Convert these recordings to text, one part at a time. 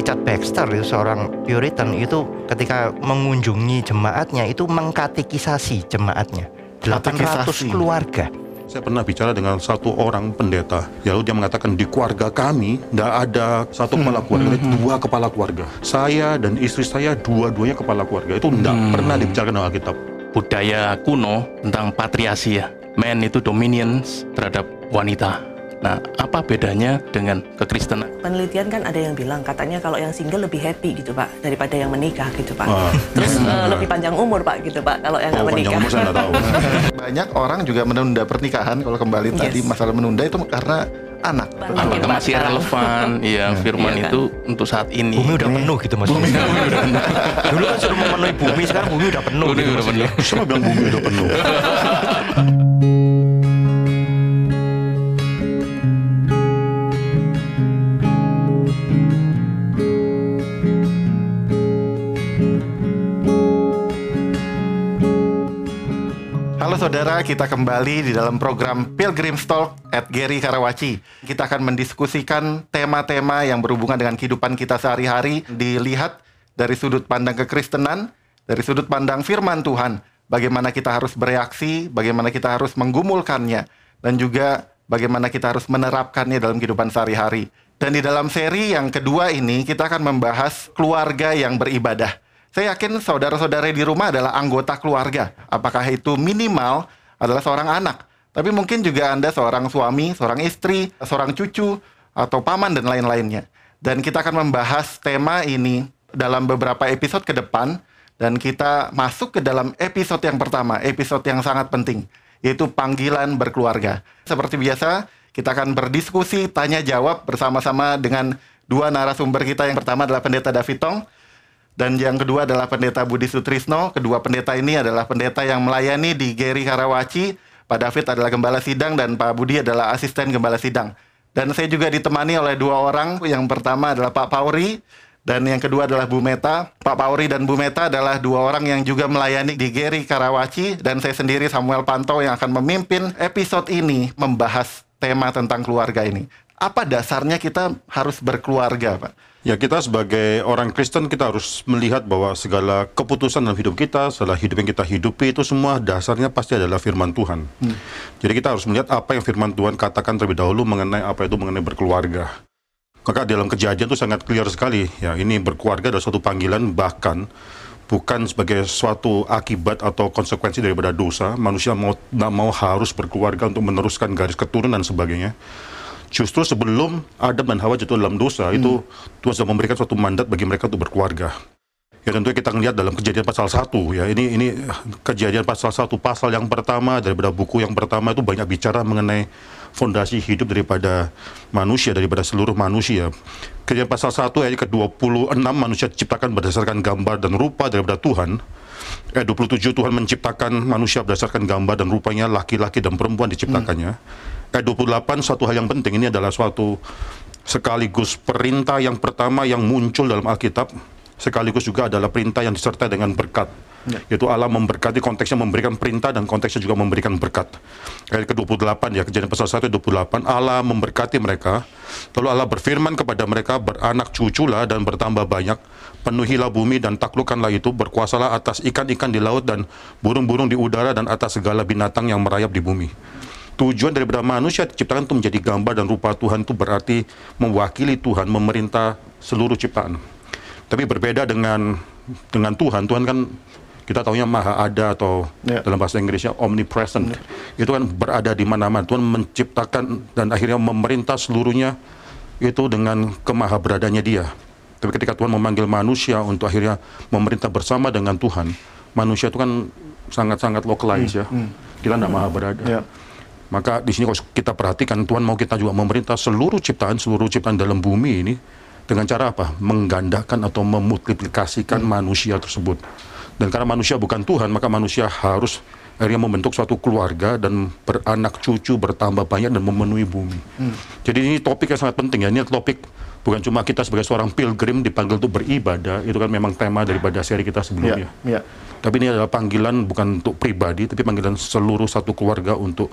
Richard Baxter itu seorang Puritan itu ketika mengunjungi jemaatnya itu mengkatekisasi jemaatnya 800 Katekisasi. keluarga. Saya pernah bicara dengan satu orang pendeta, ya lalu dia mengatakan di keluarga kami tidak ada satu kepala keluarga, ada dua kepala keluarga. Saya dan istri saya dua-duanya kepala keluarga. Itu tidak pernah dibicarakan dalam Alkitab. budaya kuno tentang patriasi ya. Man itu dominions terhadap wanita. Nah, apa bedanya dengan kekristenan? Penelitian kan ada yang bilang katanya kalau yang single lebih happy gitu pak daripada yang menikah gitu pak. Ah. Terus eh, lebih panjang umur pak gitu pak kalau yang Oh, nggak panjang menikah. umur saya nggak tahu. Banyak orang juga menunda pernikahan kalau kembali tadi Yes. masalah menunda itu karena anak. Banyak Apakah Pak, masih sekarang. relevan? Iya, firman Iya kan? itu untuk saat ini. Bumi udah penuh gitu maksudnya. Dulu kan suruh memenuhi bumi, sekarang bumi udah penuh. Bumi gitu udah maksudnya. Siapa bilang bumi udah penuh? Saudara, kita kembali di dalam program Pilgrim Talk at Gary Karawaci. Kita akan mendiskusikan tema-tema yang berhubungan dengan kehidupan kita sehari-hari, dilihat dari sudut pandang kekristenan, dari sudut pandang firman Tuhan, bagaimana kita harus bereaksi, bagaimana kita harus menggumulkannya, dan juga bagaimana kita harus menerapkannya dalam kehidupan sehari-hari. Dan di dalam seri yang kedua ini, kita akan membahas keluarga yang beribadah. Saya yakin saudara-saudara di rumah adalah anggota keluarga. Apakah itu minimal adalah seorang anak, tapi mungkin juga Anda seorang suami, seorang istri, seorang cucu, atau paman dan lain-lainnya. Dan kita akan membahas tema ini dalam beberapa episode ke depan dan kita masuk ke dalam episode yang pertama, episode yang sangat penting, yaitu panggilan berkeluarga. Seperti biasa, kita akan berdiskusi, tanya jawab bersama-sama dengan dua narasumber kita. Yang pertama adalah Pendeta David Tong, dan yang kedua adalah Pendeta Budi Sutrisno. Kedua pendeta ini adalah pendeta yang melayani di Geri Karawaci. Pak David adalah gembala sidang dan Pak Budi adalah asisten gembala sidang. Dan saya juga ditemani oleh dua orang. Yang pertama adalah Pak Pauri dan yang kedua adalah Bu Meta. Pak Pauri dan Bu Meta adalah dua orang yang juga melayani di Geri Karawaci dan saya sendiri Samuel Panto yang akan memimpin episode ini membahas tema tentang keluarga ini. Apa dasarnya kita harus berkeluarga, Pak? Ya kita sebagai orang Kristen kita harus melihat bahwa segala keputusan dalam hidup kita, segala hidup yang kita hidupi itu semua dasarnya pasti adalah firman Tuhan. Jadi kita harus melihat apa yang firman Tuhan katakan terlebih dahulu mengenai apa itu mengenai berkeluarga. Maka dalam kejadian itu sangat clear sekali. Ya ini berkeluarga adalah suatu panggilan bahkan bukan sebagai suatu akibat atau konsekuensi daripada dosa. Manusia mau mau harus berkeluarga untuk meneruskan garis keturunan dan sebagainya. Justru sebelum Adam dan Hawa jatuh dalam dosa itu Tuhan sudah memberikan suatu mandat bagi mereka untuk berkeluarga. Ya tentunya kita lihat dalam kejadian pasal 1 ya. Ini ini kejadian pasal 1 pasal yang pertama daripada buku yang pertama itu banyak bicara mengenai fondasi hidup daripada manusia daripada seluruh manusia. Kejadian pasal 1 ayat ke-26 manusia diciptakan berdasarkan gambar dan rupa daripada Tuhan. Ayat 27 Tuhan menciptakan manusia berdasarkan gambar dan rupanya laki-laki dan perempuan diciptakannya. Ayat 28 satu hal yang penting ini adalah suatu sekaligus perintah yang pertama yang muncul dalam Alkitab sekaligus juga adalah perintah yang disertai dengan berkat. Yaitu Allah memberkati konteksnya memberikan perintah dan konteksnya juga memberikan berkat. Ayat ke-28 ya, kejadian pasal 1 ayat 28, Allah memberkati mereka. Lalu Allah berfirman kepada mereka, beranak cuculah dan bertambah banyak, penuhilah bumi dan taklukkanlah itu, berkuasalah atas ikan-ikan di laut dan burung-burung di udara dan atas segala binatang yang merayap di bumi. Tujuan daripada manusia diciptakan itu menjadi gambar dan rupa Tuhan itu berarti mewakili Tuhan memerintah seluruh ciptaan. Tapi berbeda dengan dengan Tuhan, Tuhan kan kita tahunya maha ada atau Ya. dalam bahasa Inggrisnya omnipresent. Itu kan berada di mana-mana. Tuhan menciptakan dan akhirnya memerintah seluruhnya itu dengan kemahaberadanya dia. Tapi ketika Tuhan memanggil manusia untuk akhirnya memerintah bersama dengan Tuhan, manusia itu kan sangat-sangat localized ya. Kita tidak maha berada. Ya. Maka di sini kalau kita perhatikan Tuhan mau kita juga memerintah seluruh ciptaan, seluruh ciptaan dalam bumi ini dengan cara apa? Menggandakan atau memultiplikasikan manusia tersebut. Dan karena manusia bukan Tuhan, maka manusia harus akhirnya membentuk suatu keluarga dan beranak cucu bertambah banyak dan memenuhi bumi. Jadi ini topik yang sangat penting ya. Ini topik bukan cuma kita sebagai seorang pilgrim dipanggil untuk beribadah, itu kan memang tema daripada seri kita sebelumnya. Ya, ya. Tapi ini adalah panggilan bukan untuk pribadi, tapi panggilan seluruh satu keluarga untuk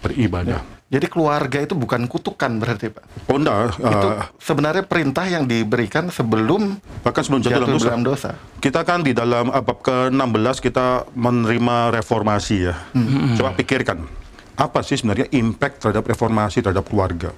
beribadah. Jadi keluarga itu bukan kutukan berarti Pak. Oh enggak, itu eh, sebenarnya perintah yang diberikan sebelum bahkan sebelum jatuh dalam jatuh dosa. dalam dosa. Kita kan di dalam uh, bab ke-16 kita menerima reformasi ya. Coba pikirkan, apa sih sebenarnya impact terhadap reformasi terhadap keluarga?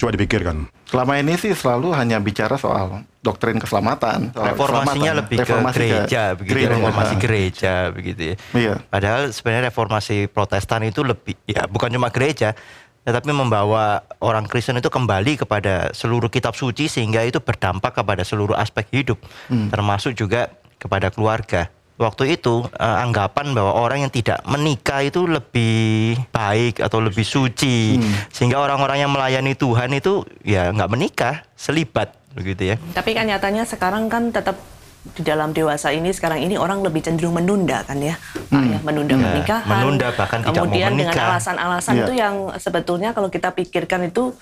Coba dipikirkan. Selama ini sih selalu hanya bicara soal doktrin keselamatan. soal Reformasinya keselamatan. lebih Reformasi ke gereja, begitu gereja. reformasi gereja begitu ya. Iya. Padahal sebenarnya reformasi Protestan itu lebih ya bukan cuma gereja, tetapi membawa orang Kristen itu kembali kepada seluruh kitab suci sehingga itu berdampak kepada seluruh aspek hidup, termasuk juga kepada keluarga. Waktu itu eh, anggapan bahwa orang yang tidak menikah itu lebih baik atau lebih suci, sehingga orang-orang yang melayani Tuhan itu ya nggak menikah, selibat begitu ya. Tapi kan nyatanya sekarang kan tetap di dalam dewasa ini sekarang ini orang lebih cenderung menunda kan ya, ya menunda Ya, pernikahan. menunda bahkan tidak mau Kemudian dengan alasan-alasan Ya. itu yang sebetulnya kalau kita pikirkan itu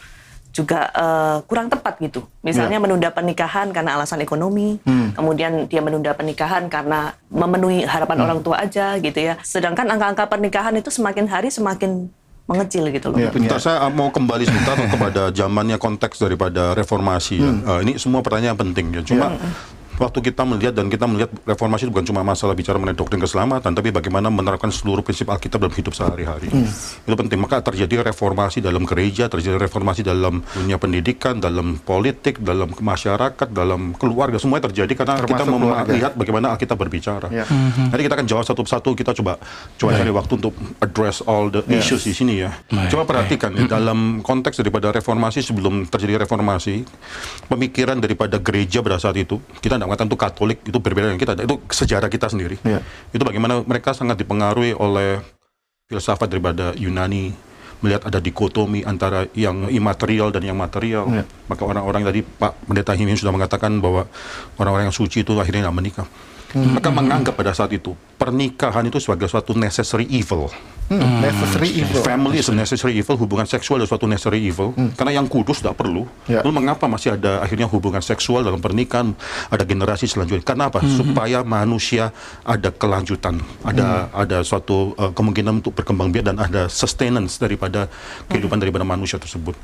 juga eh, kurang tepat gitu. Misalnya menunda pernikahan karena alasan ekonomi, kemudian dia menunda pernikahan karena memenuhi harapan orang tua aja gitu ya. Sedangkan angka-angka pernikahan itu semakin hari semakin mengecil gitu loh. Iya. Bentar, saya mau kembali sebentar kepada zamannya konteks daripada reformasi. ya. Eh, ini semua pertanyaan penting ya. Cuma waktu kita melihat dan kita melihat reformasi bukan cuma masalah bicara mengenai doktrin keselamatan, tapi bagaimana menerapkan seluruh prinsip Alkitab dalam hidup sehari-hari. Itu penting. Maka terjadi reformasi dalam gereja, terjadi reformasi dalam dunia pendidikan, dalam politik, dalam masyarakat, dalam keluarga. Semuanya terjadi karena kita Termasuk keluarga. melihat bagaimana Alkitab berbicara. Ya. Nanti kita akan jawab satu persatu. Kita coba coba cari waktu untuk address all the issues di sini ya. Coba perhatikan ya, dalam konteks daripada reformasi sebelum terjadi reformasi, pemikiran daripada gereja pada saat itu kita mengatakan itu Katolik itu berbeda dengan kita. Itu sejarah kita sendiri. Ya. Itu bagaimana mereka sangat dipengaruhi oleh filsafat daripada Yunani melihat ada dikotomi antara yang imaterial dan yang material. Ya. Maka orang-orang tadi Pak Pendeta Himin sudah mengatakan bahwa orang-orang yang suci itu akhirnya tidak menikah. Maka menganggap pada saat itu pernikahan itu sebagai suatu necessary evil. Hmm, necessary evil. Family is a necessary evil, hubungan seksual adalah suatu necessary evil. Karena yang kudus tidak perlu. Ya. Lalu mengapa masih ada akhirnya hubungan seksual dalam pernikahan, ada generasi selanjutnya? Karena apa? Supaya manusia ada kelanjutan, ada ada suatu uh, kemungkinan untuk berkembang biak dan ada sustenance daripada kehidupan daripada manusia tersebut.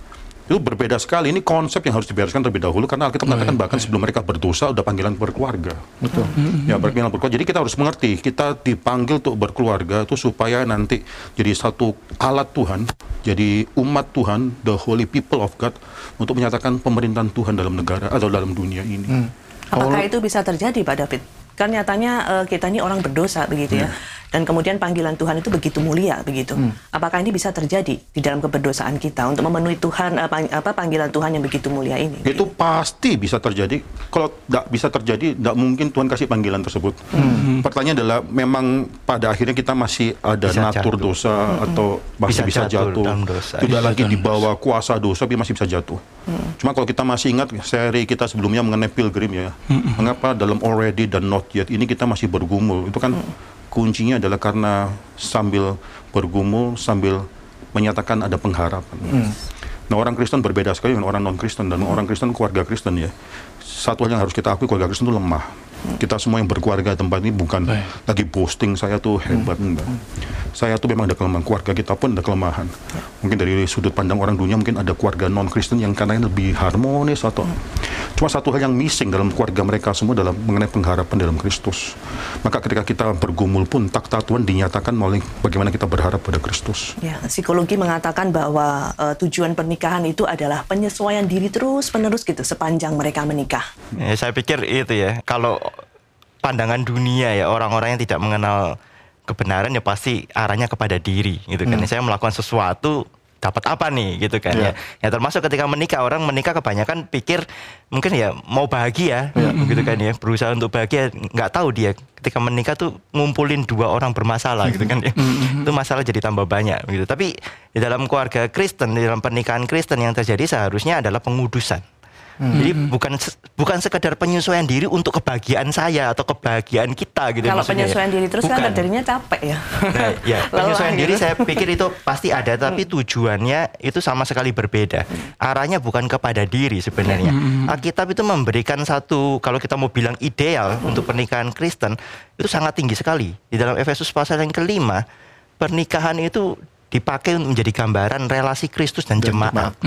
Itu berbeda sekali. Ini konsep yang harus dibereskan terlebih dahulu karena Alkitab mengatakan bahkan sebelum mereka berdosa udah panggilan berkeluarga. Betul. Ya berkeluarga berkeluarga. Jadi kita harus mengerti kita dipanggil untuk berkeluarga itu supaya nanti jadi satu alat Tuhan, jadi umat Tuhan, the holy people of God untuk menyatakan pemerintahan Tuhan dalam negara atau dalam dunia ini. Apakah itu bisa terjadi Pak David? Kan nyatanya eh, kita ini orang berdosa begitu ya. Dan kemudian panggilan Tuhan itu begitu mulia begitu. Apakah ini bisa terjadi di dalam keberdosaan kita untuk memenuhi Tuhan eh, apa panggilan Tuhan yang begitu mulia ini? Itu pasti bisa terjadi. Kalau tidak bisa terjadi, tidak mungkin Tuhan kasih panggilan tersebut. Pertanyaan adalah, memang pada akhirnya kita masih ada Bisa natur jatuh. dosa atau masih bisa, Bisa jatuh jatuh. dosa. Tidak Bisa lagi di bawah kuasa dosa, tapi masih bisa jatuh. Cuma kalau kita masih ingat seri kita sebelumnya mengenai pilgrim ya, mengapa dalam already dan not yet ini kita masih bergumul? Itu kan kuncinya adalah karena sambil bergumul, sambil menyatakan ada pengharapan. Nah orang Kristen berbeda sekali dengan orang non Kristen dan orang Kristen keluarga Kristen ya. Satu hal yang harus kita akui keluarga Kristen itu lemah. Kita semua yang berkeluarga tempat ini bukan Baik. lagi boasting saya tuh hebat enggak. Saya tuh memang ada kelemahan keluarga kita pun ada kelemahan. Mungkin dari sudut pandang orang dunia mungkin ada keluarga non Kristen yang katanya lebih harmonis atau cuma satu hal yang missing dalam keluarga mereka semua dalam mengenai pengharapan dalam Kristus. Maka ketika kita bergumul pun takta Tuhan dinyatakan melalui bagaimana kita berharap pada Kristus. Ya, psikologi mengatakan bahwa eh, tujuan pernikahan itu adalah penyesuaian diri terus-menerus gitu sepanjang mereka menikah. Ya, saya pikir itu ya. Kalau pandangan dunia ya orang-orang yang tidak mengenal kebenaran ya pasti arahnya kepada diri gitu kan. Saya melakukan sesuatu dapat apa nih gitu kan Iya. ya. Ya termasuk ketika menikah orang menikah kebanyakan pikir mungkin ya mau bahagia gitu kan ya berusaha untuk bahagia nggak tahu dia ketika menikah tuh ngumpulin dua orang bermasalah gitu kan ya. Itu masalah jadi tambah banyak gitu. Tapi di dalam keluarga Kristen di dalam pernikahan Kristen yang terjadi seharusnya adalah pengudusan. Jadi bukan bukan sekedar penyesuaian diri untuk kebahagiaan saya atau kebahagiaan kita gitu Kalau maksudnya ya. penyesuaian diri terus kan Bukan. terjadinya capek ya. Nah, ya, penyesuaian diri gitu. saya pikir itu pasti ada tapi tujuannya itu sama sekali berbeda. Arahnya bukan kepada diri sebenarnya. Alkitab itu memberikan satu kalau kita mau bilang ideal untuk pernikahan Kristen itu sangat tinggi sekali. Di dalam Efesus pasal yang kelima, pernikahan itu dipakai untuk menjadi gambaran relasi Kristus dan, jemaat.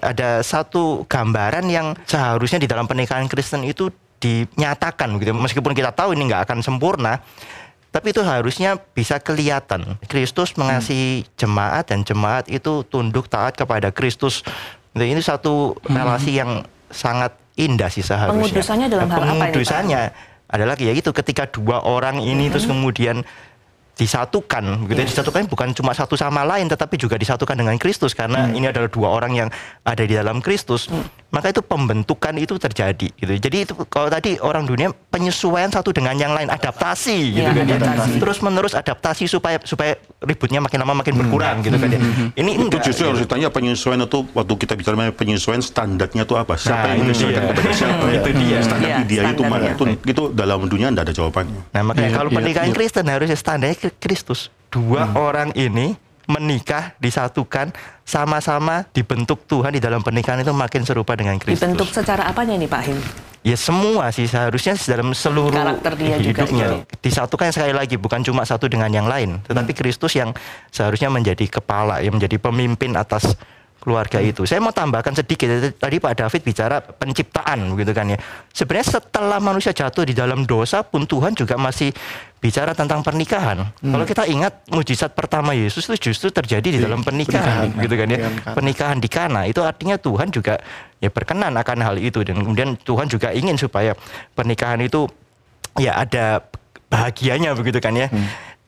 Ada satu gambaran yang seharusnya di dalam pernikahan Kristen itu dinyatakan gitu. Meskipun kita tahu ini nggak akan sempurna, tapi itu harusnya bisa kelihatan. Kristus mengasihi jemaat dan jemaat itu tunduk taat kepada Kristus. Nah, Ini satu relasi yang sangat indah sih seharusnya. Pengudusannya dalam hal apa ini, Pak? Adalah ya itu ketika dua orang ini terus kemudian disatukan gitu ya. disatukan bukan cuma satu sama lain tetapi juga disatukan dengan Kristus karena ini adalah dua orang yang ada di dalam Kristus maka itu pembentukan itu terjadi gitu jadi itu kalau tadi orang dunia penyesuaian satu dengan yang lain adaptasi gitu Iya, kan ya. terus menerus adaptasi supaya supaya ributnya makin lama makin berkurang gitu kan ya ini Itu enggak justru gitu. harus ditanya penyesuaian itu waktu kita bicara penyesuaian standarnya itu apa? Siapa Nah, yang menyesuaikan kepada siapa? Itu dia. Standar Iya, dia itu mana? Itu, itu dalam dunia tidak ada jawabannya. Nah makanya Iya, kalau iya, pernikahan iya. Kristen harusnya standarnya Kri- Kristus. Dua orang ini menikah disatukan sama-sama dibentuk Tuhan di dalam pernikahan itu makin serupa dengan Kristus. Dibentuk secara apanya nih Pak Him? Ya semua sih seharusnya dalam seluruh Karakter dia juga hidupnya gitu. disatukan sekali lagi bukan cuma satu dengan yang lain, tetapi Kristus yang seharusnya menjadi kepala, yang menjadi pemimpin atas keluarga itu. Saya mau tambahkan sedikit tadi Pak David bicara penciptaan begitu kan ya. Sebenarnya setelah manusia jatuh di dalam dosa pun Tuhan juga masih bicara tentang pernikahan. Kalau kita ingat mujizat pertama Yesus itu justru terjadi di dalam pernikahan, gitu kan ya. Pernikahan. Pernikahan di Kana itu artinya Tuhan juga ya berkenan akan hal itu dan kemudian Tuhan juga ingin supaya pernikahan itu ya ada bahagianya begitu kan ya.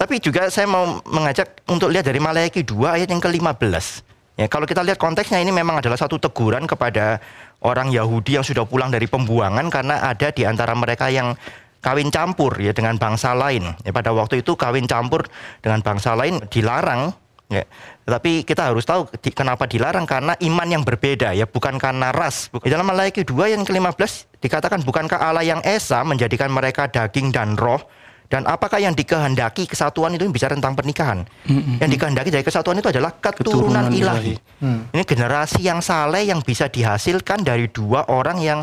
Tapi juga saya mau mengajak untuk lihat dari Maleakhi 2 ayat yang ke-15. Ya, kalau kita lihat konteksnya ini memang adalah satu teguran kepada orang Yahudi yang sudah pulang dari pembuangan karena ada di antara mereka yang kawin campur ya dengan bangsa lain. Ya, pada waktu itu kawin campur dengan bangsa lain dilarang Ya. Tetapi kita harus tahu di- kenapa dilarang karena iman yang berbeda ya, bukan karena ras. Di dalam Maleakhi 2 yang ke-15 dikatakan bukankah Allah yang esa menjadikan mereka daging dan roh dan apakah yang dikehendaki kesatuan itu bicara tentang pernikahan. Yang dikehendaki dari kesatuan itu adalah keturunan, Keturunan ilahi. Ini generasi yang saleh yang bisa dihasilkan dari dua orang yang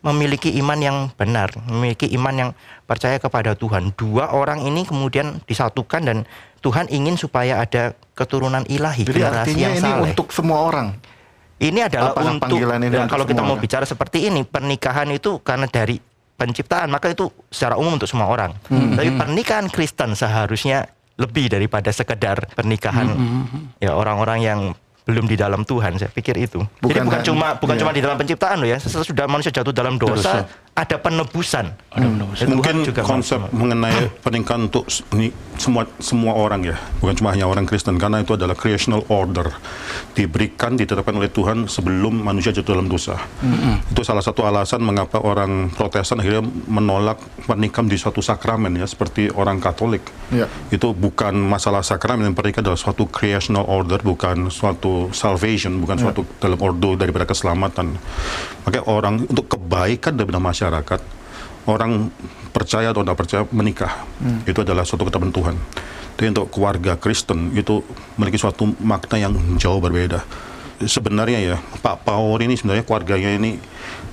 memiliki iman yang benar, memiliki iman yang percaya kepada Tuhan. Dua orang ini kemudian disatukan dan Tuhan ingin supaya ada keturunan ilahi, Jadi generasi artinya yang ini saleh. untuk semua orang. Ini adalah Apakah untuk ini ya, untuk kalau kita mau orang? bicara seperti ini, pernikahan itu karena dari penciptaan, maka itu secara umum untuk semua orang. Hmm. Tapi pernikahan Kristen seharusnya lebih daripada sekedar pernikahan Hmm, ya orang-orang yang belum di dalam Tuhan. Saya pikir itu. Jadi Bukan bukan hanya- cuma bukan iya. cuma di dalam penciptaan loh ya. Sesudah manusia jatuh dalam dosa, ada penebusan. Ada penebusan. Tuhan Mungkin juga konsep mau- mengenai pernikahan untuk s- ini semua semua orang ya, bukan cuma hanya orang Kristen karena itu adalah creational order diberikan ditetapkan oleh Tuhan sebelum manusia jatuh dalam dosa. Itu salah satu alasan mengapa orang Protestan akhirnya menolak pernikahan di suatu sakramen ya seperti orang Katolik. Ya. Itu bukan masalah sakramen yang pernikahan adalah suatu creational order bukan suatu salvation bukan suatu dalam ordo daripada keselamatan. Makanya orang untuk kebaikan daripada masyarakat orang percaya atau tidak percaya menikah itu adalah suatu ketetapan Tuhan. Tapi untuk keluarga Kristen itu memiliki suatu makna yang jauh berbeda. Sebenarnya ya Pak Paul ini sebenarnya keluarganya ini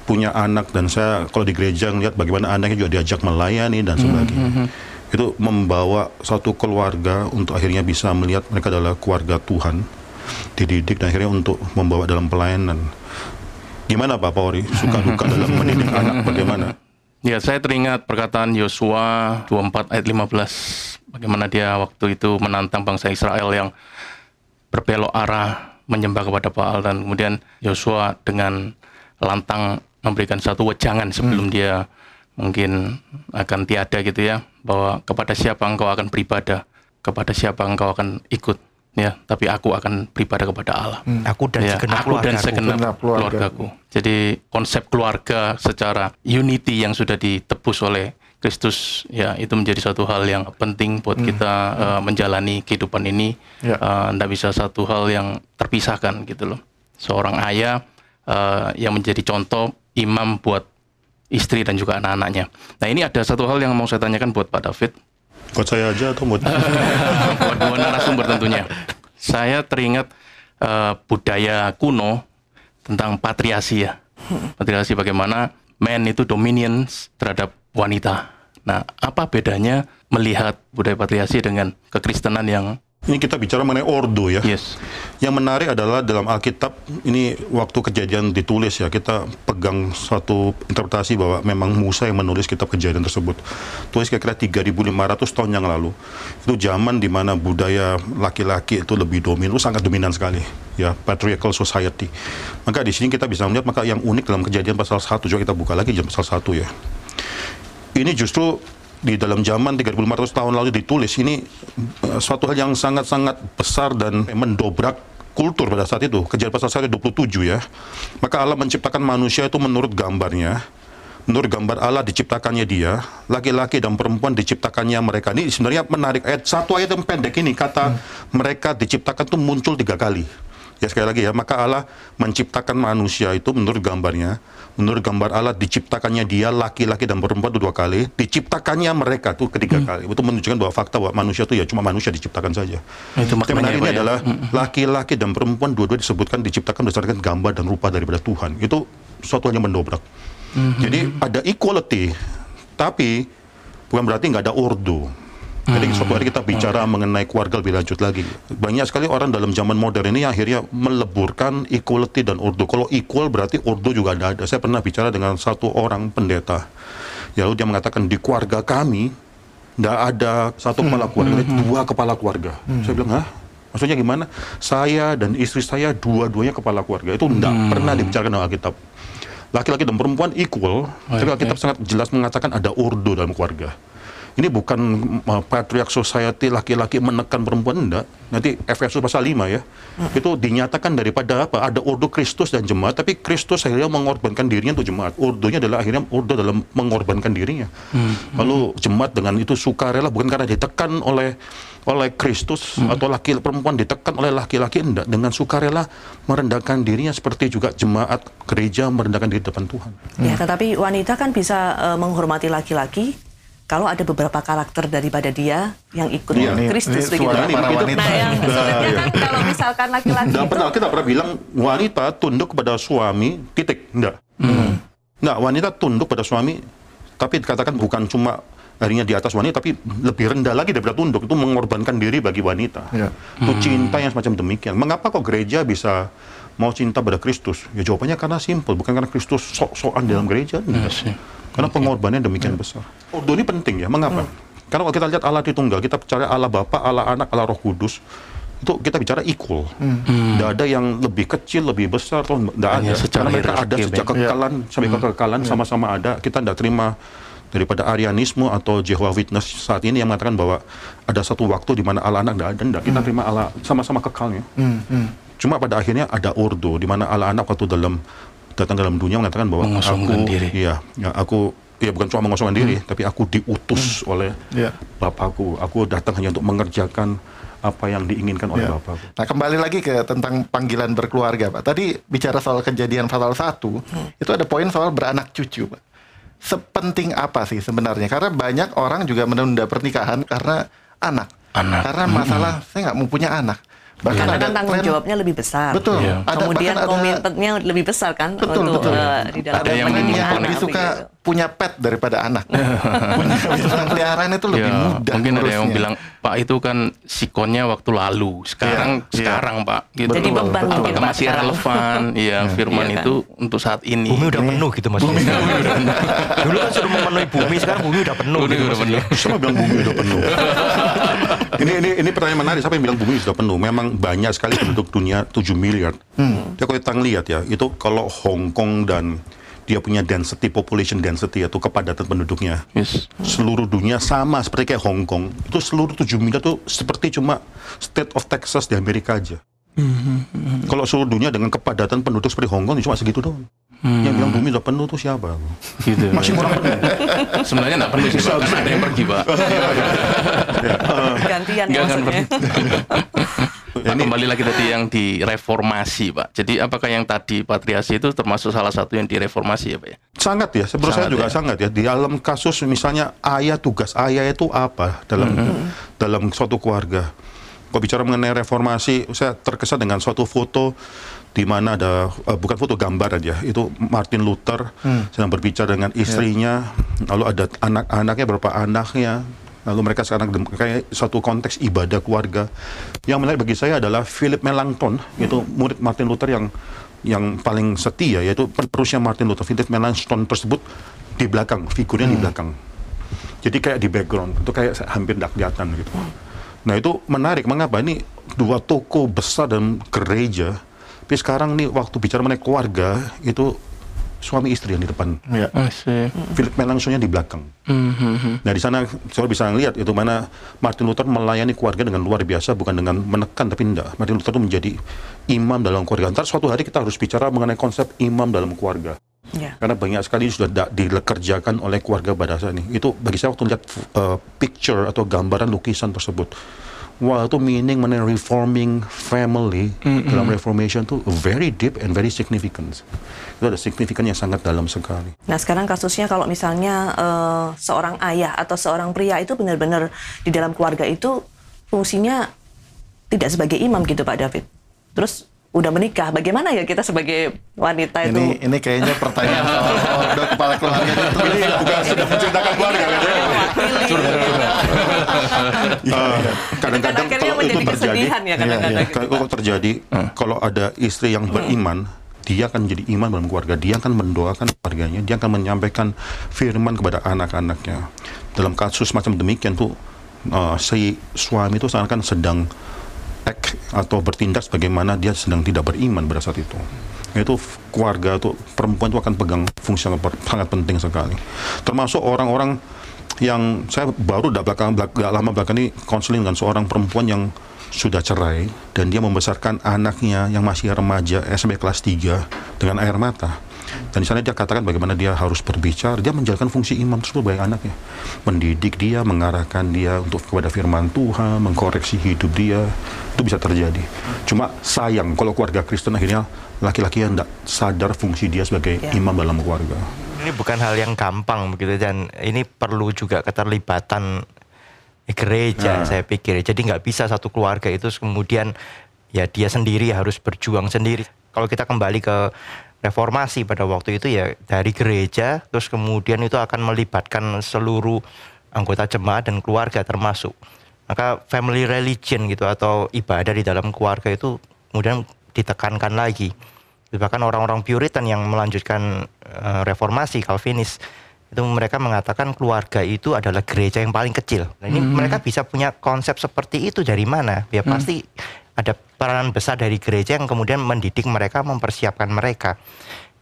punya anak dan saya kalau di gereja ngeliat bagaimana anaknya juga diajak melayani dan sebagainya. Itu membawa satu keluarga untuk akhirnya bisa melihat mereka adalah keluarga Tuhan, dididik dan akhirnya untuk membawa dalam pelayanan. Gimana Pak Pauri? Suka duka dalam mendidik anak bagaimana? Ya, saya teringat perkataan Yosua 24 ayat 15. Bagaimana dia waktu itu menantang bangsa Israel yang berbelok arah menyembah kepada Baal dan kemudian Yosua dengan lantang memberikan satu wejangan sebelum dia mungkin akan tiada gitu ya bahwa kepada siapa engkau akan beribadah kepada siapa engkau akan ikut ya tapi aku akan beribadah kepada Allah Aku dan Ya, segenap aku dan keluargaku. segenap keluargaku. keluargaku. Jadi konsep keluarga secara unity yang sudah ditebus oleh Kristus ya itu menjadi satu hal yang penting buat kita eh, menjalani kehidupan ini. Ya. Tidak bisa satu hal yang terpisahkan gitu loh. Seorang ayah eh, yang menjadi contoh imam buat istri dan juga anak-anaknya. Nah ini ada satu hal yang mau saya tanyakan buat Pak David Buat saya aja atau buat dua narasumber tentunya. Saya teringat eh, budaya kuno tentang patriasi ya. Patriasi bagaimana men itu dominions terhadap wanita. Nah, apa bedanya melihat budaya patriasi dengan kekristenan yang Ini kita bicara mengenai ordo ya. Yes. Yang menarik adalah dalam Alkitab ini waktu kejadian ditulis ya kita pegang satu interpretasi bahwa memang Musa yang menulis kitab kejadian tersebut. Tulis kira-kira 3.500 tahun yang lalu. Itu zaman di mana budaya laki-laki itu lebih dominan, itu sangat dominan sekali ya patriarchal society. Maka di sini kita bisa melihat maka yang unik dalam kejadian pasal 1 juga kita buka lagi pasal 1 ya. Ini justru di dalam zaman 3.500 tahun lalu ditulis ini uh, suatu hal yang sangat-sangat besar dan mendobrak kultur pada saat itu. Kejadian pasal 1 27 ya. Maka Allah menciptakan manusia itu menurut gambarnya. Menurut gambar Allah diciptakannya dia, laki-laki dan perempuan diciptakannya mereka. Ini sebenarnya menarik ayat satu ayat yang pendek ini kata mereka diciptakan itu muncul tiga kali. Ya sekali lagi ya, maka Allah menciptakan manusia itu menurut gambarnya, menurut gambar Allah diciptakannya dia laki-laki dan perempuan itu dua kali, diciptakannya mereka itu ketiga kali. Itu menunjukkan bahwa fakta bahwa manusia itu ya cuma manusia diciptakan saja. Itu Yang menarik ini ya. adalah laki-laki dan perempuan dua-dua disebutkan diciptakan berdasarkan gambar dan rupa daripada Tuhan. Itu suatu yang mendobrak. Jadi ada equality, tapi bukan berarti nggak ada ordo. Jadi suatu hari kita bicara mengenai keluarga lebih lanjut lagi. Banyak sekali orang dalam zaman modern ini akhirnya meleburkan equality dan ordo. Kalau equal berarti ordo juga ada. ada. Saya pernah bicara dengan satu orang pendeta. Ya, lalu dia mengatakan di keluarga kami tidak ada satu kepala keluarga, dua kepala keluarga. Saya bilang, hah? Maksudnya gimana? Saya dan istri saya dua-duanya kepala keluarga. Itu tidak pernah dibicarakan dalam Alkitab. Laki-laki dan perempuan equal, tapi Alkitab sangat jelas mengatakan ada ordo dalam keluarga. Ini bukan uh, patriarch society laki-laki menekan perempuan enggak. Nanti Efesus pasal 5 ya. Itu dinyatakan daripada apa? Ada ordo Kristus dan jemaat, tapi Kristus akhirnya mengorbankan dirinya untuk jemaat. Ordonya adalah akhirnya ordo dalam mengorbankan dirinya. Lalu jemaat dengan itu sukarela bukan karena ditekan oleh oleh Kristus atau laki perempuan ditekan oleh laki-laki enggak dengan sukarela merendahkan dirinya seperti juga jemaat gereja merendahkan diri di depan Tuhan. Ya, tetapi wanita kan bisa eh, menghormati laki-laki kalau ada beberapa karakter daripada dia yang ikut Iya, Kristus ini begitu. suara para Itu- wanita. Nah, yang Nah, sulitnya iya. kan kalau misalkan laki-laki itu pernah kita pernah bilang wanita tunduk kepada suami titik enggak. Nggak, wanita tunduk pada suami tapi dikatakan bukan cuma akhirnya di atas wanita tapi lebih rendah lagi daripada tunduk itu mengorbankan diri bagi wanita. Iya. Itu cinta yang semacam demikian. Mengapa kok gereja bisa mau cinta pada Kristus? Ya jawabannya karena simpel, bukan karena Kristus sok-sokan dalam gereja. enggak. Karena pengorbanannya demikian besar. Ordo ini penting ya. Mengapa? Karena kalau kita lihat Allah Tritunggal, kita percaya Allah Bapa, Allah Anak, Allah Roh Kudus, itu kita bicara equal. Tidak ada yang lebih kecil, lebih besar, atau tidak ada. Karena mereka ada sejak Bang. kekekalan sampai kekekalan sama-sama ada. Kita tidak terima daripada Arianisme atau Jehovah Witness saat ini yang mengatakan bahwa ada satu waktu di mana Allah Anak tidak ada. Tidak. Kita terima Allah sama-sama kekalnya. Cuma pada akhirnya ada ordo di mana Allah Anak waktu dalam datang dalam dunia mengatakan bahwa Mengosongkan aku, diri. Iya, ya, aku ya bukan cuma mengosongkan diri, tapi aku diutus oleh Iya. Bapakku. Aku datang hanya untuk mengerjakan apa yang diinginkan oleh Ya. Bapakku. Nah kembali lagi ke tentang panggilan berkeluarga Pak. Tadi bicara soal kejadian pasal 1, itu ada poin soal beranak cucu Pak. Sepenting apa sih sebenarnya? Karena banyak orang juga menunda pernikahan karena anak. Anak. Karena masalah saya nggak mau punya anak. Bahkan karena ada kan tanggung tren- jawabnya lebih besar. Betul. Iya. Ada, Kemudian komitmennya lebih besar kan Betul, untuk betul. eh, di dalam ada yang, pernikahan, lebih begitu. Punya pet daripada anak. punya binatang peliharaan itu lebih Ya, mudah. mungkin ada yang bilang Pak itu kan sikonnya waktu lalu. Sekarang Iya, iya. sekarang Pak. Gitu. Jadi beban betul. mungkin Pak masih sekarang. relevan? Iya, firman Iya kan? itu untuk saat ini. Bumi udah penuh gitu mas. Dulu kan sudah memenuhi bumi, sekarang bumi udah penuh. Bumi gitu udah maksudnya. Siapa bilang bumi sudah penuh? ini ini ini pertanyaan menarik. Siapa yang bilang bumi sudah penuh? Memang banyak sekali penduduk dunia 7 miliar. Ya kalau kita lihat ya, itu kalau Hong Kong dan dia punya density population density atau kepadatan penduduknya. Yes. seluruh dunia sama seperti kayak Hong Kong. Itu seluruh 7 miliar itu seperti cuma state of Texas di Amerika aja. Kalau seluruh dunia dengan kepadatan penduduk seperti Hong Kong ya cuma segitu doang yang bilang bumi udah penuh tuh siapa Gitu. masih kurang penuh Sebenarnya nggak perlu sih, Pak, karena ada yang pergi, Pak. gantian ya Nggak akan maksudnya. Pak, kembali lagi tadi yang di reformasi, Pak. Jadi apakah yang tadi patriasi itu termasuk salah satu yang direformasi ya, Pak ya? sangat ya menurut saya juga ya. sangat ya di dalam kasus misalnya ayah tugas ayah itu apa dalam dalam suatu keluarga kalau bicara mengenai reformasi saya terkesan dengan suatu foto di mana ada eh, bukan foto gambar aja itu Martin Luther sedang berbicara dengan istrinya lalu ada anak-anaknya berapa anaknya Lalu mereka sekarang kayak satu konteks ibadah keluarga. Yang menarik bagi saya adalah Philip Melanchthon, yaitu murid Martin Luther yang yang paling setia, yaitu penerusnya Martin Luther. Philip Melanchthon tersebut di belakang, figurnya di belakang. Jadi kayak di background, itu kayak hampir tidak kelihatan gitu. Nah itu menarik, mengapa ini dua toko besar dan gereja, tapi sekarang nih waktu bicara mengenai keluarga, itu suami istri yang di depan. Ya. I see. Philip Melanchthonnya di belakang. Mhm. Nah di sana saya bisa lihat itu mana Martin Luther melayani keluarga dengan luar biasa bukan dengan menekan tapi tidak. Martin Luther itu menjadi imam dalam keluarga. Ntar suatu hari kita harus bicara mengenai konsep imam dalam keluarga. Ya. Karena banyak sekali sudah da- dikerjakan oleh keluarga pada saat ini. Itu bagi saya waktu lihat uh, picture atau gambaran lukisan tersebut. Wah itu meaning mengenai reforming family dalam reformation itu very deep and very significant. Itu ada signifikan yang sangat dalam sekali. Nah sekarang kasusnya kalau misalnya eh, seorang ayah atau seorang pria itu benar-benar di dalam keluarga itu fungsinya tidak sebagai imam gitu Pak David. Terus udah menikah, bagaimana ya kita sebagai wanita itu? Ini ini kayaknya pertanyaan ordo kepala keluarga itu. Ini bukan sudah menceritakan keluarga kan? Uh, kadang-kadang Kan akhirnya kalau itu terjadi, ya kadang-kadang. Iya, gitu. kalau kalau terjadi, kalau ada istri yang beriman, dia akan jadi iman dalam keluarga. Dia akan mendoakan keluarganya, dia akan menyampaikan firman kepada anak-anaknya. Dalam kasus macam demikian tuh, uh, si suami itu seakan sedang act atau bertindak sebagaimana dia sedang tidak beriman pada saat itu. Itu keluarga itu perempuan itu akan pegang fungsi yang sangat penting sekali. Termasuk orang-orang yang saya baru tidak belakang, belak- nggak lama belakang ini konseling dengan seorang perempuan yang sudah cerai dan dia membesarkan anaknya yang masih remaja SMP kelas 3 dengan air mata. Dan di sana dia katakan bagaimana dia harus berbicara, dia menjalankan fungsi imam tersebut bagi anaknya. Mendidik dia, mengarahkan dia untuk kepada firman Tuhan, mengkoreksi hidup dia. Itu bisa terjadi. Cuma sayang kalau keluarga Kristen akhirnya laki-laki yang tidak sadar fungsi dia sebagai Ya. imam dalam keluarga. Ini bukan hal yang gampang begitu dan ini perlu juga keterlibatan gereja Nah. saya pikir. Jadi nggak bisa satu keluarga itu kemudian ya dia sendiri harus berjuang sendiri. Kalau kita kembali ke reformasi pada waktu itu ya dari gereja terus kemudian itu akan melibatkan seluruh anggota jemaat dan keluarga termasuk. Maka family religion gitu atau ibadah di dalam keluarga itu kemudian ditekankan lagi. Bahkan orang-orang Puritan yang melanjutkan eh, reformasi Calvinis itu mereka mengatakan keluarga itu adalah gereja yang paling kecil. Nah, ini mereka bisa punya konsep seperti itu dari mana? Ya pasti ada peranan besar dari gereja yang kemudian mendidik mereka, mempersiapkan mereka.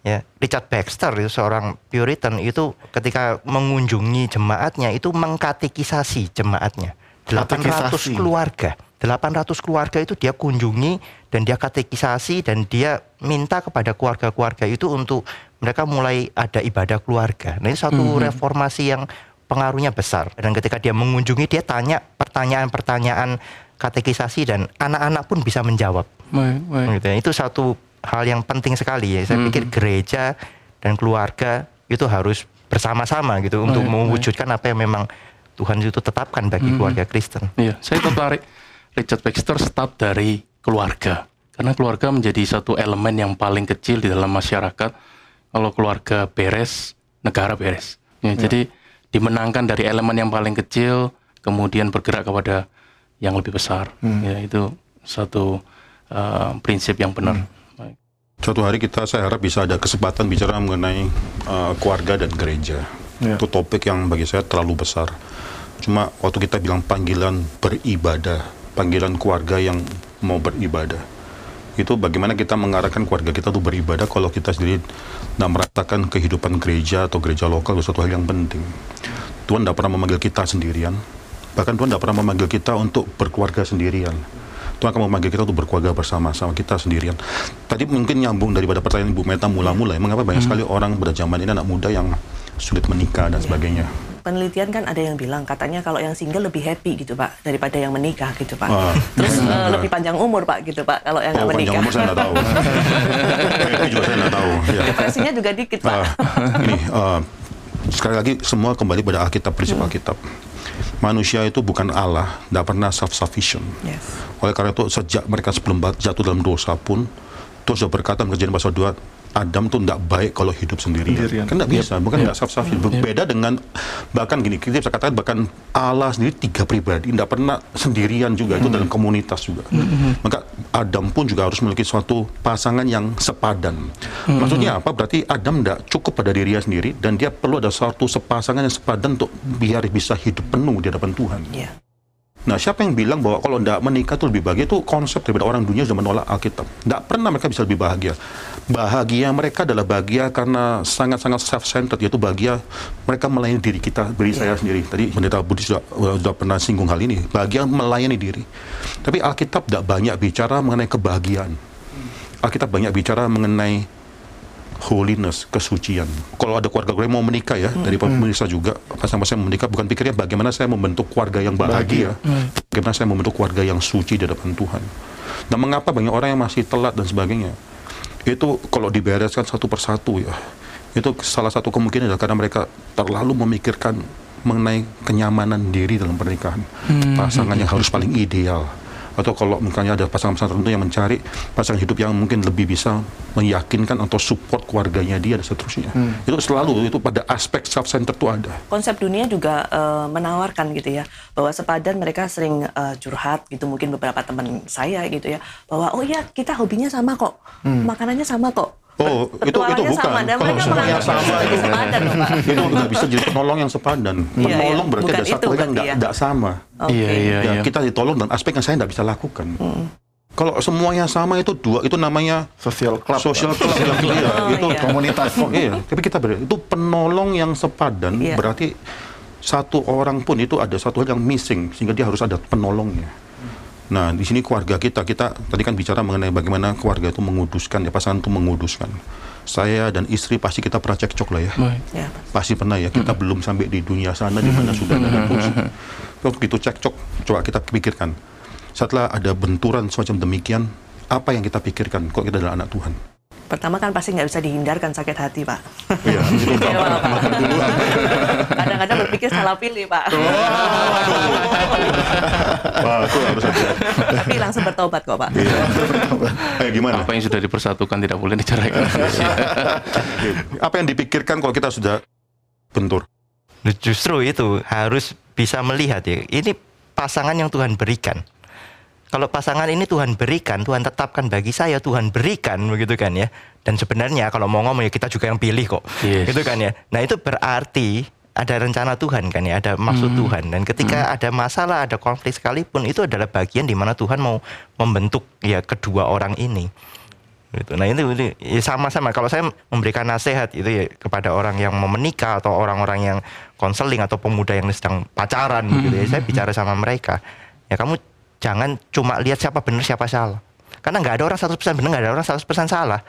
Ya, Richard Baxter itu seorang Puritan itu ketika mengunjungi jemaatnya itu mengkatekisasi jemaatnya. 800 Katekisasi. keluarga. 800 keluarga itu dia kunjungi dan dia katekisasi dan dia minta kepada keluarga-keluarga itu untuk mereka mulai ada ibadah keluarga. Nah, ini satu reformasi yang pengaruhnya besar. Dan ketika dia mengunjungi dia tanya pertanyaan-pertanyaan katekisasi dan anak-anak pun bisa menjawab. Baik, baik. Gitu ya. Itu satu hal yang penting sekali ya. Saya pikir gereja dan keluarga itu harus bersama-sama gitu untuk Baik, baik. mewujudkan apa yang memang Tuhan itu tetapkan bagi keluarga Kristen. Iya, saya tertarik Richard Baxter start dari keluarga. Karena keluarga menjadi satu elemen yang paling kecil di dalam masyarakat. Kalau keluarga beres, negara beres. Ya, Jadi dimenangkan dari elemen yang paling kecil, kemudian bergerak kepada yang lebih besar. Ya, itu satu uh, prinsip yang benar. Baik. Suatu hari kita saya harap bisa ada kesempatan bicara mengenai uh, keluarga dan gereja. Ya. Itu topik yang bagi saya terlalu besar. Cuma waktu kita bilang panggilan beribadah, panggilan keluarga yang mau beribadah. Itu bagaimana kita mengarahkan keluarga kita untuk beribadah kalau kita sendiri tidak merasakan kehidupan gereja atau gereja lokal itu suatu hal yang penting. Tuhan tidak pernah memanggil kita sendirian. Bahkan Tuhan tidak pernah memanggil kita untuk berkeluarga sendirian. Tuhan akan memanggil kita untuk berkeluarga bersama-sama kita sendirian. Tadi mungkin nyambung daripada pertanyaan Ibu Meta mula-mula, ya, mengapa banyak sekali orang pada zaman ini anak muda yang sulit menikah dan sebagainya. Penelitian kan ada yang bilang katanya kalau yang single lebih happy gitu Pak daripada yang menikah gitu Pak. Ah. Terus eh, lebih panjang umur Pak gitu Pak kalau yang Oh, nggak panjang menikah. umur saya nggak tahu. Itu juga saya nggak tahu. Ya. Depresinya juga dikit Pak. Ah, ini ah, sekali lagi semua kembali pada Alkitab prinsip Alkitab. Manusia itu bukan Allah, tidak pernah self-sufficient. Yes. Oleh karena itu sejak mereka sebelum jatuh dalam dosa pun Tuhan sudah berkata dalam kejadian pasal 2 Adam tuh tidak baik kalau hidup sendirian. Sendirian. Kan tidak bisa, bukan tidak self sufficient. Berbeda dengan bahkan gini, kita bisa katakan bahkan Allah sendiri tiga pribadi, tidak pernah sendirian juga itu dalam komunitas juga. Maka Adam pun juga harus memiliki suatu pasangan yang sepadan. Maksudnya apa? Berarti Adam tidak cukup pada dirinya sendiri dan dia perlu ada suatu sepasangan yang sepadan untuk biar bisa hidup penuh di hadapan Tuhan. Iya. Nah, siapa yang bilang bahwa kalau tidak menikah itu lebih bahagia? Itu konsep daripada orang dunia sudah menolak Alkitab. Tidak pernah mereka bisa lebih bahagia. Bahagia mereka adalah bahagia karena sangat-sangat self-centered, yaitu bahagia mereka melayani diri kita, diri saya sendiri. Tadi Pendeta Budi sudah, sudah pernah singgung hal ini. Bahagia melayani diri. Tapi Alkitab tidak banyak bicara mengenai kebahagiaan. Alkitab banyak bicara mengenai holiness, kesucian. Kalau ada keluarga gue yang mau menikah ya, dari pemirsa juga, pasang-pasang menikah, bukan pikirnya bagaimana saya membentuk keluarga yang bahagia, bagaimana saya membentuk keluarga yang suci di hadapan Tuhan. Nah, mengapa banyak orang yang masih telat dan sebagainya? Itu kalau dibereskan satu persatu ya, itu salah satu kemungkinan adalah karena mereka terlalu memikirkan mengenai kenyamanan diri dalam pernikahan. Pasangan yang harus paling ideal atau kalau misalnya ada pasangan-pasangan tertentu yang mencari pasangan hidup yang mungkin lebih bisa meyakinkan atau support keluarganya dia dan seterusnya. Itu selalu itu pada aspek self center itu ada. Konsep dunia juga eh, menawarkan gitu ya bahwa sepadan mereka sering eh, curhat gitu mungkin beberapa teman saya gitu ya bahwa oh ya kita hobinya sama kok makanannya sama kok Oh, Per- itu itu bukan. sama dan Kalau semuanya sama itu. sepadan loh Pak. itu nggak bisa jadi penolong yang sepadan. Iya, iya. Penolong berarti Bukan ada satu yang berarti nggak ya. nggak sama. Iya, iya, Ya, iya. kita ditolong dalam aspek yang saya nggak bisa lakukan. Kalau semuanya sama itu dua itu namanya Social club. social club yang iya, Oh, itu iya. Komunitas. Oh, iya, tapi kita ber itu penolong yang sepadan Iya. berarti satu orang pun itu ada satu hal yang missing sehingga dia harus ada penolongnya. Nah, di sini keluarga kita, kita tadi kan bicara mengenai bagaimana keluarga itu menguduskan, ya pasangan itu menguduskan. Saya dan istri pasti kita pernah cekcok lah ya. Ya, Pasti pernah ya, kita belum sampai di dunia sana di mana sudah ada kursi. Kalau begitu cekcok, coba kita pikirkan. Setelah ada benturan semacam demikian, apa yang kita pikirkan kalau kita adalah anak Tuhan? Pertama kan pasti nggak bisa dihindarkan sakit hati Pak. Iya, Iya. Kadang-kadang berpikir salah pilih Pak. Wah, harus ada. Tapi langsung bertobat kok Pak. Eh, gimana? Apa yang sudah dipersatukan tidak boleh diceraikan. Apa yang dipikirkan kalau kita sudah bentur? Nah, Justru itu harus bisa melihat ya. Ini pasangan yang Tuhan berikan. Kalau pasangan ini Tuhan berikan, Tuhan tetapkan bagi saya, Tuhan berikan begitu kan ya. Dan sebenarnya kalau mau ngomong ya kita juga yang pilih kok. Yes. Gitu kan ya. Nah, itu berarti ada rencana Tuhan kan ya, ada maksud Tuhan. Dan ketika ada masalah, ada konflik sekalipun itu adalah bagian di mana Tuhan mau membentuk ya kedua orang ini. Gitu. Nah itu, ya sama-sama. Kalau saya memberikan nasihat itu ya kepada orang yang mau menikah atau orang-orang yang konseling atau pemuda yang sedang pacaran gitu ya, saya bicara sama mereka. Ya kamu jangan cuma lihat siapa benar siapa salah. Karena nggak ada orang 100% benar, nggak ada orang 100% salah.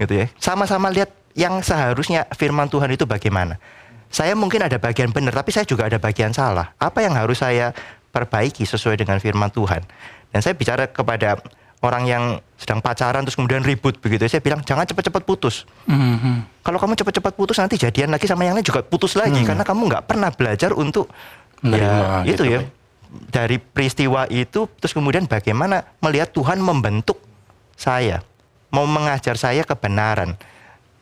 Gitu ya. Sama-sama lihat yang seharusnya firman Tuhan itu bagaimana. Saya mungkin ada bagian benar, tapi saya juga ada bagian salah. Apa yang harus saya perbaiki sesuai dengan firman Tuhan? Dan saya bicara kepada orang yang sedang pacaran terus kemudian ribut begitu. Saya bilang jangan cepat-cepat putus. Mhm. Kalau kamu cepat-cepat putus nanti jadian lagi sama yang lain juga putus lagi karena kamu nggak pernah belajar untuk Menerima ya, itu gitu, ya dari peristiwa itu terus kemudian bagaimana melihat Tuhan membentuk saya mau mengajar saya kebenaran.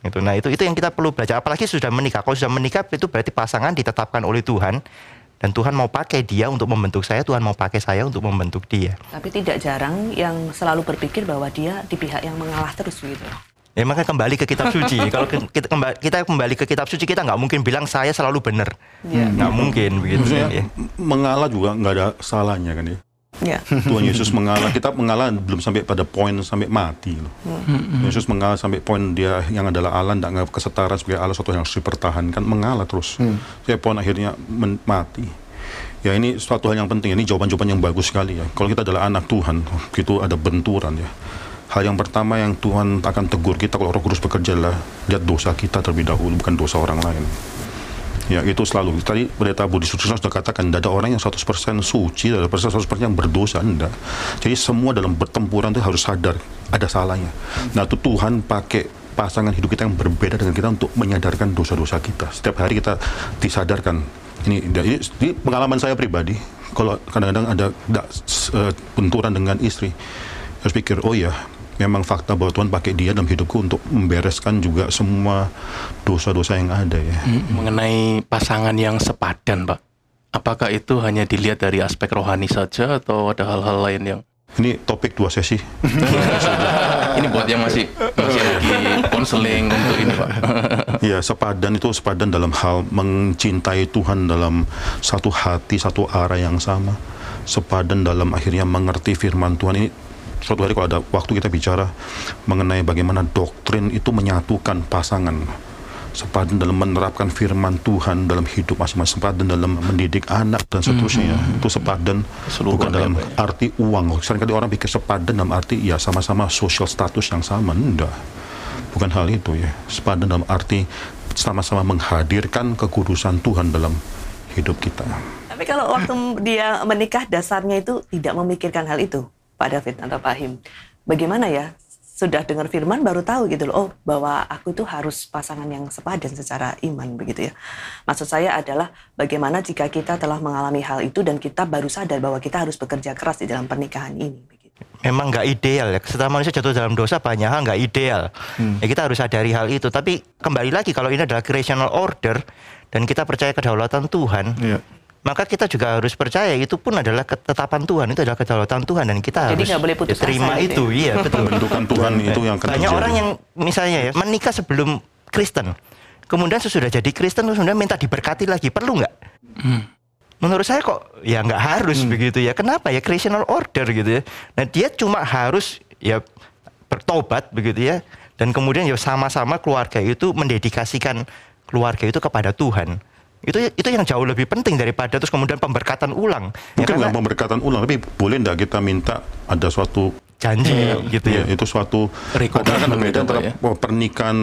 Gitu. Nah itu itu yang kita perlu belajar. Apalagi sudah menikah. Kalau sudah menikah itu berarti pasangan ditetapkan oleh Tuhan dan Tuhan mau pakai dia untuk membentuk saya Tuhan mau pakai saya untuk membentuk dia. Tapi tidak jarang yang selalu berpikir bahwa dia di pihak yang mengalah terus gitu. Ya makanya kembali ke kitab suci. Kalau kita kembali, kita kembali ke kitab suci kita nggak mungkin bilang saya selalu benar. Iya. Nggak mungkin begitu Maksudnya kan ya. mengalah juga nggak ada salahnya kan ya. Ya. Tuhan Yesus mengalah, kita mengalah belum sampai pada poin sampai mati loh. Yesus mengalah sampai poin dia yang adalah Allah, tidak menganggap kesetaraan sebagai Allah suatu yang harus dipertahankan, mengalah terus. Sampai poin akhirnya men- mati. Ya ini suatu hal yang penting, ini jawaban-jawaban yang bagus sekali ya. Kalau kita adalah anak Tuhan, itu ada benturan ya. Hal yang pertama yang Tuhan akan tegur kita kalau roh kudus bekerja adalah lihat dosa kita terlebih dahulu, bukan dosa orang lain. Ya itu selalu. Tadi pendeta Budi Sutisno sudah katakan tidak ada orang yang 100% suci, tidak ada persen 100% yang berdosa, enggak. Jadi semua dalam bertempuran itu harus sadar ada salahnya. Nah itu Tuhan pakai pasangan hidup kita yang berbeda dengan kita untuk menyadarkan dosa-dosa kita. Setiap hari kita disadarkan. Ini, ini, ini pengalaman saya pribadi. Kalau kadang-kadang ada, ada eh, benturan dengan istri, harus pikir, oh ya, memang fakta bahwa Tuhan pakai dia dalam hidupku untuk membereskan juga semua dosa-dosa yang ada ya. Mengenai pasangan yang sepadan, Pak. Apakah itu hanya dilihat dari aspek rohani saja atau ada hal-hal lain yang Ini topik dua sesi. ini buat yang masih masih lagi konseling untuk ini, Pak. Ya, sepadan itu sepadan dalam hal mencintai Tuhan dalam satu hati, satu arah yang sama. Sepadan dalam akhirnya mengerti firman Tuhan ini. Suatu hari kalau ada waktu kita bicara mengenai bagaimana doktrin itu menyatukan pasangan. Sepadan dalam menerapkan firman Tuhan dalam hidup masing-masing. Sepadan dalam mendidik anak dan seterusnya. Itu sepadan Keseluruhan bukan dalam ya, ya. arti uang. Seringkali orang pikir sepadan dalam arti ya sama-sama social status yang sama. Enggak bukan hal itu ya sepadan dalam arti sama-sama menghadirkan kekudusan Tuhan dalam hidup kita Tapi kalau waktu dia menikah dasarnya itu tidak memikirkan hal itu, Pak David atau Pak Him. Bagaimana ya? Sudah dengar firman baru tahu gitu loh, oh bahwa aku itu harus pasangan yang sepadan secara iman begitu ya. Maksud saya adalah bagaimana jika kita telah mengalami hal itu dan kita baru sadar bahwa kita harus bekerja keras di dalam pernikahan ini. Begitu. memang nggak ideal ya. Setelah manusia jatuh dalam dosa banyak hal nggak ideal. Ya kita harus sadari hal itu. Tapi kembali lagi kalau ini adalah creational order dan kita percaya kedaulatan Tuhan, Iya. Maka kita juga harus percaya itu pun adalah ketetapan Tuhan, itu adalah kedaulatan Tuhan dan kita Jadi harus boleh putus ya, terima asa gitu itu. Iya, betul. bentukan Tuhan itu yang Banyak terjadi. orang yang misalnya ya menikah sebelum Kristen, kemudian sesudah jadi Kristen terus kemudian minta diberkati lagi, perlu nggak? Menurut saya kok ya nggak harus begitu ya. Kenapa ya creational order gitu ya. Nah dia cuma harus ya bertobat begitu ya. Dan kemudian ya sama-sama keluarga itu mendedikasikan keluarga itu kepada Tuhan. Itu itu yang jauh lebih penting daripada terus kemudian pemberkatan ulang. Ya, mungkin karena nggak pemberkatan ulang tapi boleh nggak kita minta ada suatu janji gitu ya. ya, itu suatu ada kan berbeda, antara ya? pernikahan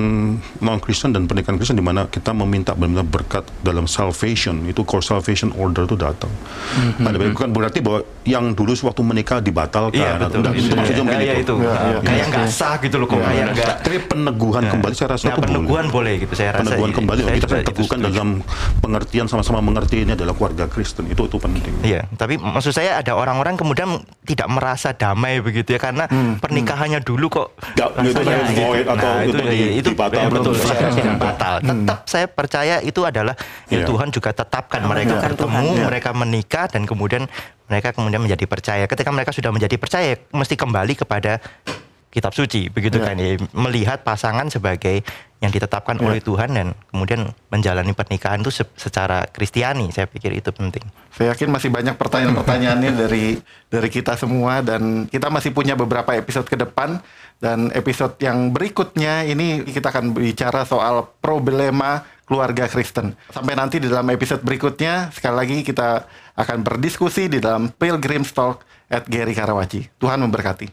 non Kristen dan pernikahan Kristen di mana kita meminta benar-benar berkat dalam salvation itu core salvation order itu datang. Mhm. Ada bukan berarti bahwa yang dulu waktu menikah dibatalkan. Iya betul. Enggak, itu Iya, maksudnya mungkin iya, itu. itu. Iya, iya. Kayak nggak sah gitu loh kok kayak nggak. Tapi peneguhan kembali saya rasa Nah, itu peneguhan boleh. boleh gitu saya rasa. Peneguhan iya. kembali Saya kita kan itu teguhkan dalam pengertian sama-sama mengerti ini adalah keluarga Kristen itu itu penting. Iya, tapi maksud saya ada orang-orang kemudian tidak merasa damai begitu ya karena pernikahannya dulu kok Nggak, itu saya void atau Nah, itu di- itu ya, betul Belum saya selesai. rasa tidak batal. Tetap saya percaya itu adalah ya Iya. Tuhan juga tetapkan mereka Tuhan, bertemu, Tuhan, iya. mereka menikah dan kemudian mereka kemudian menjadi percaya. Ketika mereka sudah menjadi percaya, mesti kembali kepada kitab suci begitu Iya. kan ya melihat pasangan sebagai yang ditetapkan Iya. oleh Tuhan dan kemudian menjalani pernikahan itu se- secara Kristiani saya pikir itu penting. Saya yakin masih banyak pertanyaan-pertanyaannya dari dari kita semua dan kita masih punya beberapa episode ke depan dan episode yang berikutnya ini kita akan bicara soal problema keluarga Kristen. Sampai nanti di dalam episode berikutnya sekali lagi kita akan berdiskusi di dalam Pilgrim Talk at Gary Karawaci. Tuhan memberkati.